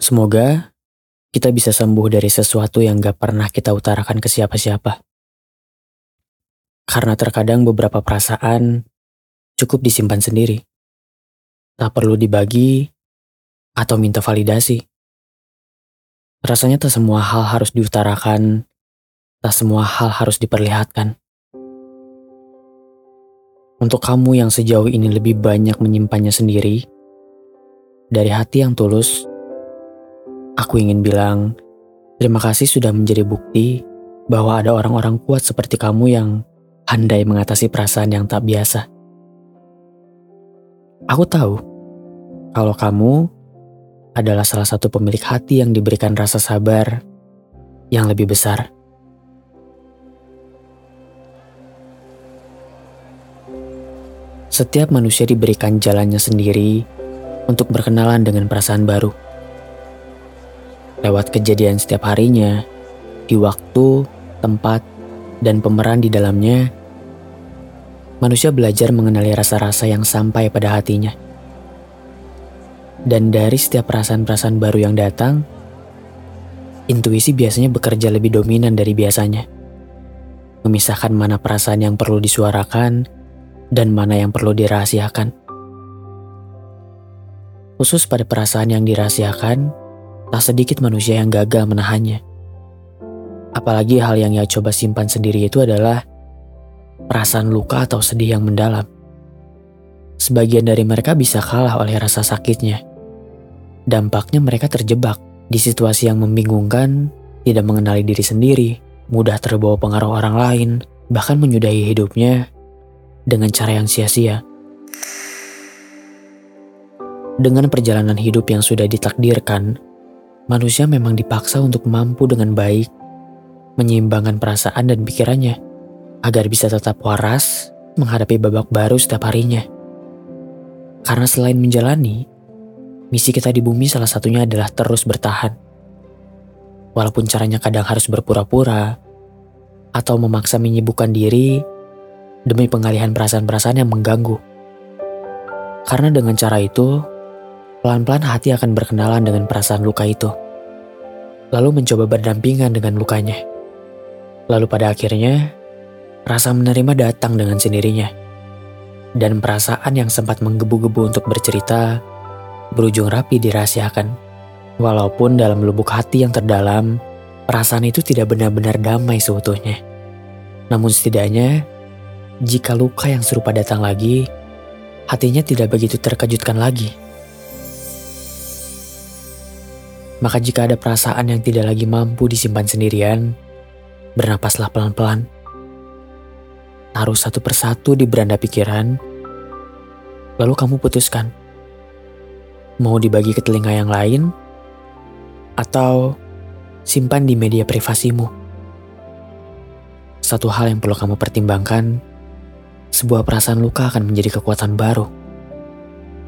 Semoga kita bisa sembuh dari sesuatu yang gak pernah kita utarakan ke siapa-siapa. Karena terkadang beberapa perasaan cukup disimpan sendiri. Tak perlu dibagi atau minta validasi. Rasanya tak semua hal harus diutarakan, tak semua hal harus diperlihatkan. Untuk kamu yang sejauh ini lebih banyak menyimpannya sendiri, dari hati yang tulus, Aku ingin bilang, terima kasih sudah menjadi bukti bahwa ada orang-orang kuat seperti kamu yang pandai mengatasi perasaan yang tak biasa. Aku tahu kalau kamu adalah salah satu pemilik hati yang diberikan rasa sabar yang lebih besar. Setiap manusia diberikan jalannya sendiri untuk berkenalan dengan perasaan baru lewat kejadian setiap harinya, di waktu, tempat, dan pemeran di dalamnya, manusia belajar mengenali rasa-rasa yang sampai pada hatinya. Dan dari setiap perasaan-perasaan baru yang datang, intuisi biasanya bekerja lebih dominan dari biasanya. Memisahkan mana perasaan yang perlu disuarakan dan mana yang perlu dirahasiakan. Khusus pada perasaan yang dirahasiakan, Tak sedikit manusia yang gagal menahannya. Apalagi hal yang ia coba simpan sendiri itu adalah perasaan luka atau sedih yang mendalam. Sebagian dari mereka bisa kalah oleh rasa sakitnya. Dampaknya mereka terjebak di situasi yang membingungkan, tidak mengenali diri sendiri, mudah terbawa pengaruh orang lain, bahkan menyudahi hidupnya dengan cara yang sia-sia. Dengan perjalanan hidup yang sudah ditakdirkan, manusia memang dipaksa untuk mampu dengan baik menyeimbangkan perasaan dan pikirannya agar bisa tetap waras menghadapi babak baru setiap harinya. Karena selain menjalani, misi kita di bumi salah satunya adalah terus bertahan. Walaupun caranya kadang harus berpura-pura atau memaksa menyibukkan diri demi pengalihan perasaan-perasaan yang mengganggu. Karena dengan cara itu, Pelan-pelan hati akan berkenalan dengan perasaan luka itu, lalu mencoba berdampingan dengan lukanya. Lalu pada akhirnya, rasa menerima datang dengan sendirinya. Dan perasaan yang sempat menggebu-gebu untuk bercerita, berujung rapi dirahasiakan. Walaupun dalam lubuk hati yang terdalam, perasaan itu tidak benar-benar damai seutuhnya. Namun setidaknya, jika luka yang serupa datang lagi, hatinya tidak begitu terkejutkan lagi. Maka jika ada perasaan yang tidak lagi mampu disimpan sendirian, bernapaslah pelan-pelan. Taruh satu persatu di beranda pikiran, lalu kamu putuskan. Mau dibagi ke telinga yang lain, atau simpan di media privasimu. Satu hal yang perlu kamu pertimbangkan, sebuah perasaan luka akan menjadi kekuatan baru.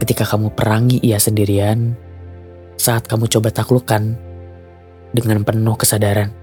Ketika kamu perangi ia sendirian, saat kamu coba taklukkan dengan penuh kesadaran.